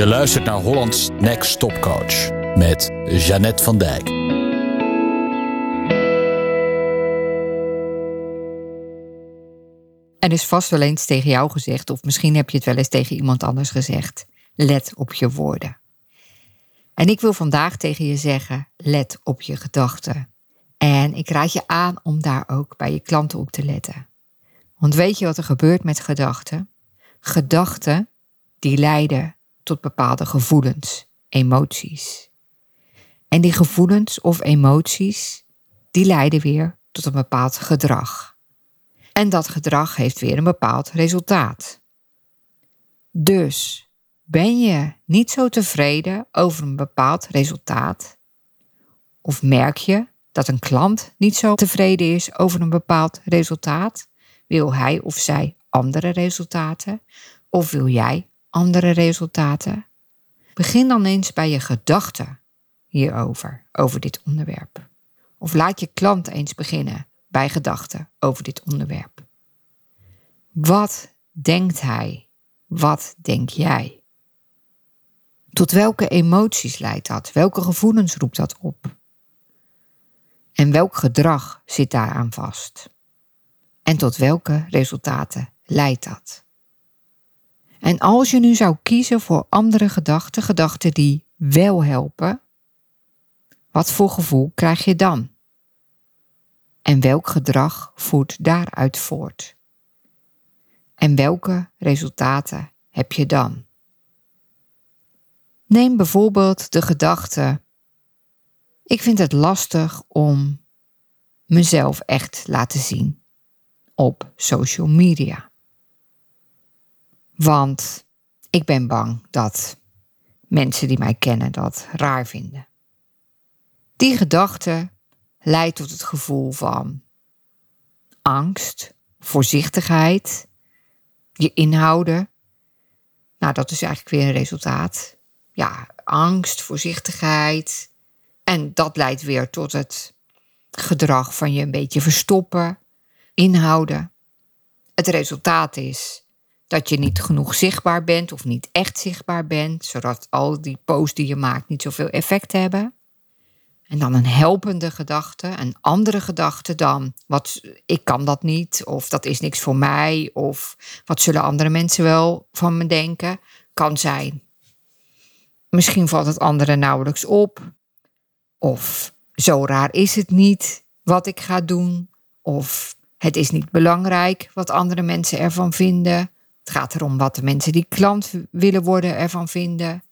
Je luistert naar Hollands Next Top Coach met Jeannette van Dijk. Er is vast wel eens tegen jou gezegd, of misschien heb je het wel eens tegen iemand anders gezegd. Let op je woorden. En ik wil vandaag tegen je zeggen: let op je gedachten. En ik raad je aan om daar ook bij je klanten op te letten. Want weet je wat er gebeurt met gedachten? Gedachten die leiden tot bepaalde gevoelens, emoties. En die gevoelens of emoties, die leiden weer tot een bepaald gedrag. En dat gedrag heeft weer een bepaald resultaat. Dus ben je niet zo tevreden over een bepaald resultaat? Of merk je dat een klant niet zo tevreden is over een bepaald resultaat? Wil hij of zij andere resultaten? Of wil jij andere resultaten? Begin dan eens bij je gedachten hierover, over dit onderwerp. Of laat je klant eens beginnen bij gedachten over dit onderwerp. Wat denkt hij? Wat denk jij? Tot welke emoties leidt dat? Welke gevoelens roept dat op? En welk gedrag zit daaraan vast? En tot welke resultaten leidt dat? En als je nu zou kiezen voor andere gedachten, gedachten die wel helpen, wat voor gevoel krijg je dan? En welk gedrag voert daaruit voort? En welke resultaten heb je dan? Neem bijvoorbeeld de gedachte: ik vind het lastig om mezelf echt laten zien op social media. Want ik ben bang dat mensen die mij kennen dat raar vinden. Die gedachte leidt tot het gevoel van angst, voorzichtigheid, je inhouden. Nou, dat is eigenlijk weer een resultaat. Ja, angst, voorzichtigheid. En dat leidt weer tot het gedrag van je een beetje verstoppen, inhouden. Het resultaat is dat je niet genoeg zichtbaar bent of niet echt zichtbaar bent, zodat al die posts die je maakt niet zoveel effect hebben. En dan een helpende gedachte, een andere gedachte dan, wat, ik kan dat niet, of dat is niks voor mij, of wat zullen andere mensen wel van me denken, kan zijn. Misschien valt het anderen nauwelijks op, of zo raar is het niet wat ik ga doen, of het is niet belangrijk wat andere mensen ervan vinden. Het gaat erom wat de mensen die klant willen worden ervan vinden.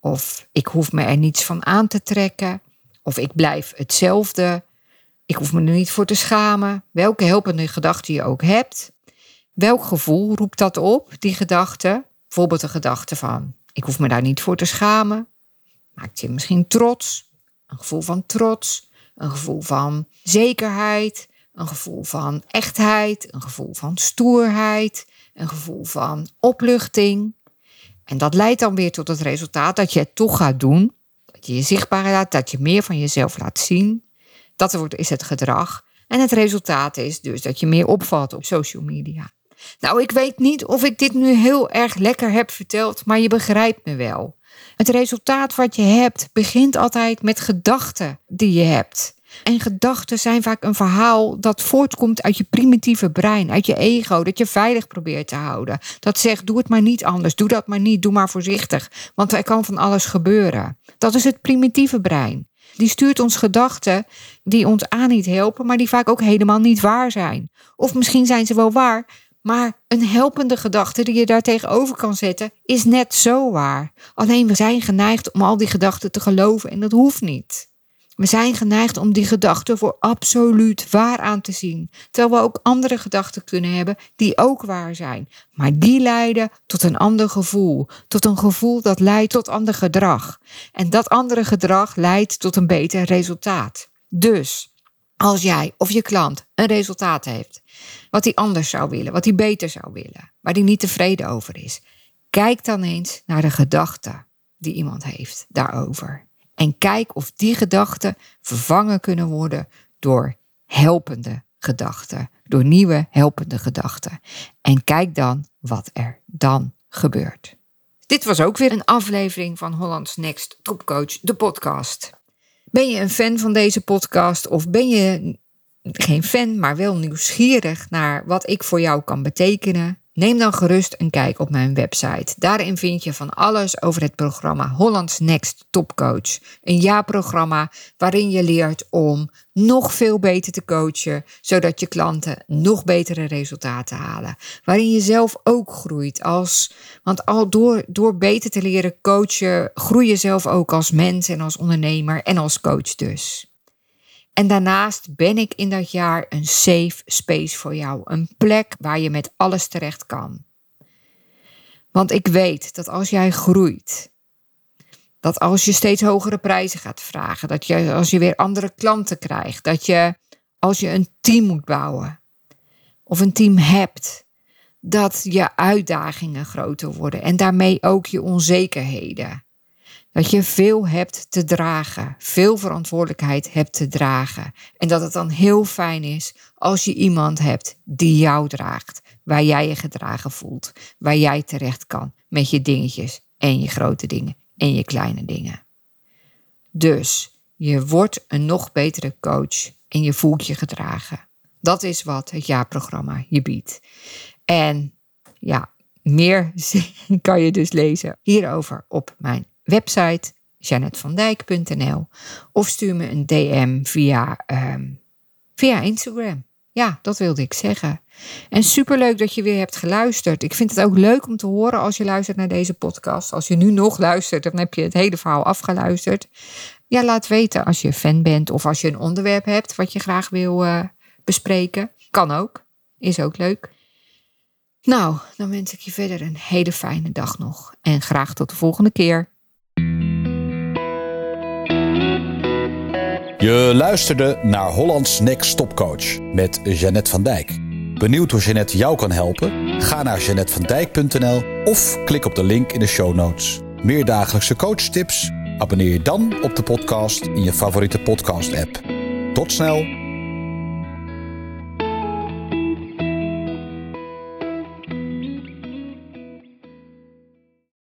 Of ik hoef me er niets van aan te trekken. Of ik blijf hetzelfde. Ik hoef me er niet voor te schamen. Welke helpende gedachte je ook hebt. Welk gevoel roept dat op, die gedachte? Bijvoorbeeld de gedachte van: ik hoef me daar niet voor te schamen. Maakt je misschien trots. Een gevoel van trots. Een gevoel van zekerheid. Een gevoel van echtheid. Een gevoel van stoerheid een gevoel van opluchting. En dat leidt dan weer tot het resultaat dat je het toch gaat doen. Dat je je zichtbaar laat, dat je meer van jezelf laat zien. Dat wordt, is het gedrag. En het resultaat is dus dat je meer opvalt op social media. Nou, ik weet niet of ik dit nu heel erg lekker heb verteld, maar je begrijpt me wel. Het resultaat wat je hebt begint altijd met gedachten die je hebt. En gedachten zijn vaak een verhaal dat voortkomt uit je primitieve brein, uit je ego, dat je veilig probeert te houden. Dat zegt: doe het maar niet anders, doe dat maar niet, doe maar voorzichtig, want er kan van alles gebeuren. Dat is het primitieve brein. Die stuurt ons gedachten die ons aan niet helpen, maar die vaak ook helemaal niet waar zijn. Of misschien zijn ze wel waar, maar een helpende gedachte die je daar tegenover kan zetten, is net zo waar. Alleen we zijn geneigd om al die gedachten te geloven en dat hoeft niet. We zijn geneigd om die gedachten voor absoluut waar aan te zien, terwijl we ook andere gedachten kunnen hebben die ook waar zijn, maar die leiden tot een ander gevoel, tot een gevoel dat leidt tot ander gedrag. En dat andere gedrag leidt tot een beter resultaat. Dus als jij of je klant een resultaat heeft wat hij anders zou willen, wat hij beter zou willen, waar hij niet tevreden over is, kijk dan eens naar de gedachten die iemand heeft daarover. En kijk of die gedachten vervangen kunnen worden door helpende gedachten, door nieuwe helpende gedachten. En kijk dan wat er dan gebeurt. Dit was ook weer een aflevering van Holland's Next Topcoach, de podcast. Ben je een fan van deze podcast of ben je geen fan, maar wel nieuwsgierig naar wat ik voor jou kan betekenen? Neem dan gerust een kijk op mijn website. Daarin vind je van alles over het programma Hollands Next Topcoach. Een jaarprogramma waarin je leert om nog veel beter te coachen, zodat je klanten nog betere resultaten halen. Waarin je zelf ook groeit als, want al door, door beter te leren coachen, groei je zelf ook als mens en als ondernemer en als coach dus. En daarnaast ben ik in dat jaar een safe space voor jou. Een plek waar je met alles terecht kan. Want ik weet dat als jij groeit, dat als je steeds hogere prijzen gaat vragen, dat je als je weer andere klanten krijgt, dat je als je een team moet bouwen of een team hebt, dat je uitdagingen groter worden en daarmee ook je onzekerheden. Dat je veel hebt te dragen, veel verantwoordelijkheid hebt te dragen. En dat het dan heel fijn is als je iemand hebt die jou draagt, waar jij je gedragen voelt, waar jij terecht kan met je dingetjes en je grote dingen en je kleine dingen. Dus je wordt een nog betere coach en je voelt je gedragen. Dat is wat het jaarprogramma je biedt. En ja, meer kan je dus lezen hierover op mijn website janetvandijk.nl of stuur me een DM via, ehm, via Instagram. Ja, dat wilde ik zeggen. En superleuk dat je weer hebt geluisterd. Ik vind het ook leuk om te horen als je luistert naar deze podcast. Als je nu nog luistert, dan heb je het hele verhaal afgeluisterd. Ja, laat weten als je fan bent of als je een onderwerp hebt wat je graag wil uh, bespreken. Kan ook. Is ook leuk. Nou, dan wens ik je verder een hele fijne dag nog. En graag tot de volgende keer. Je luisterde naar Hollands Next Topcoach met Jeannette van Dijk. Benieuwd hoe Jeannette jou kan helpen? Ga naar jeannettevandijk.nl of klik op de link in de show notes. Meer dagelijkse coachtips? Abonneer je dan op de podcast in je favoriete podcast app. Tot snel!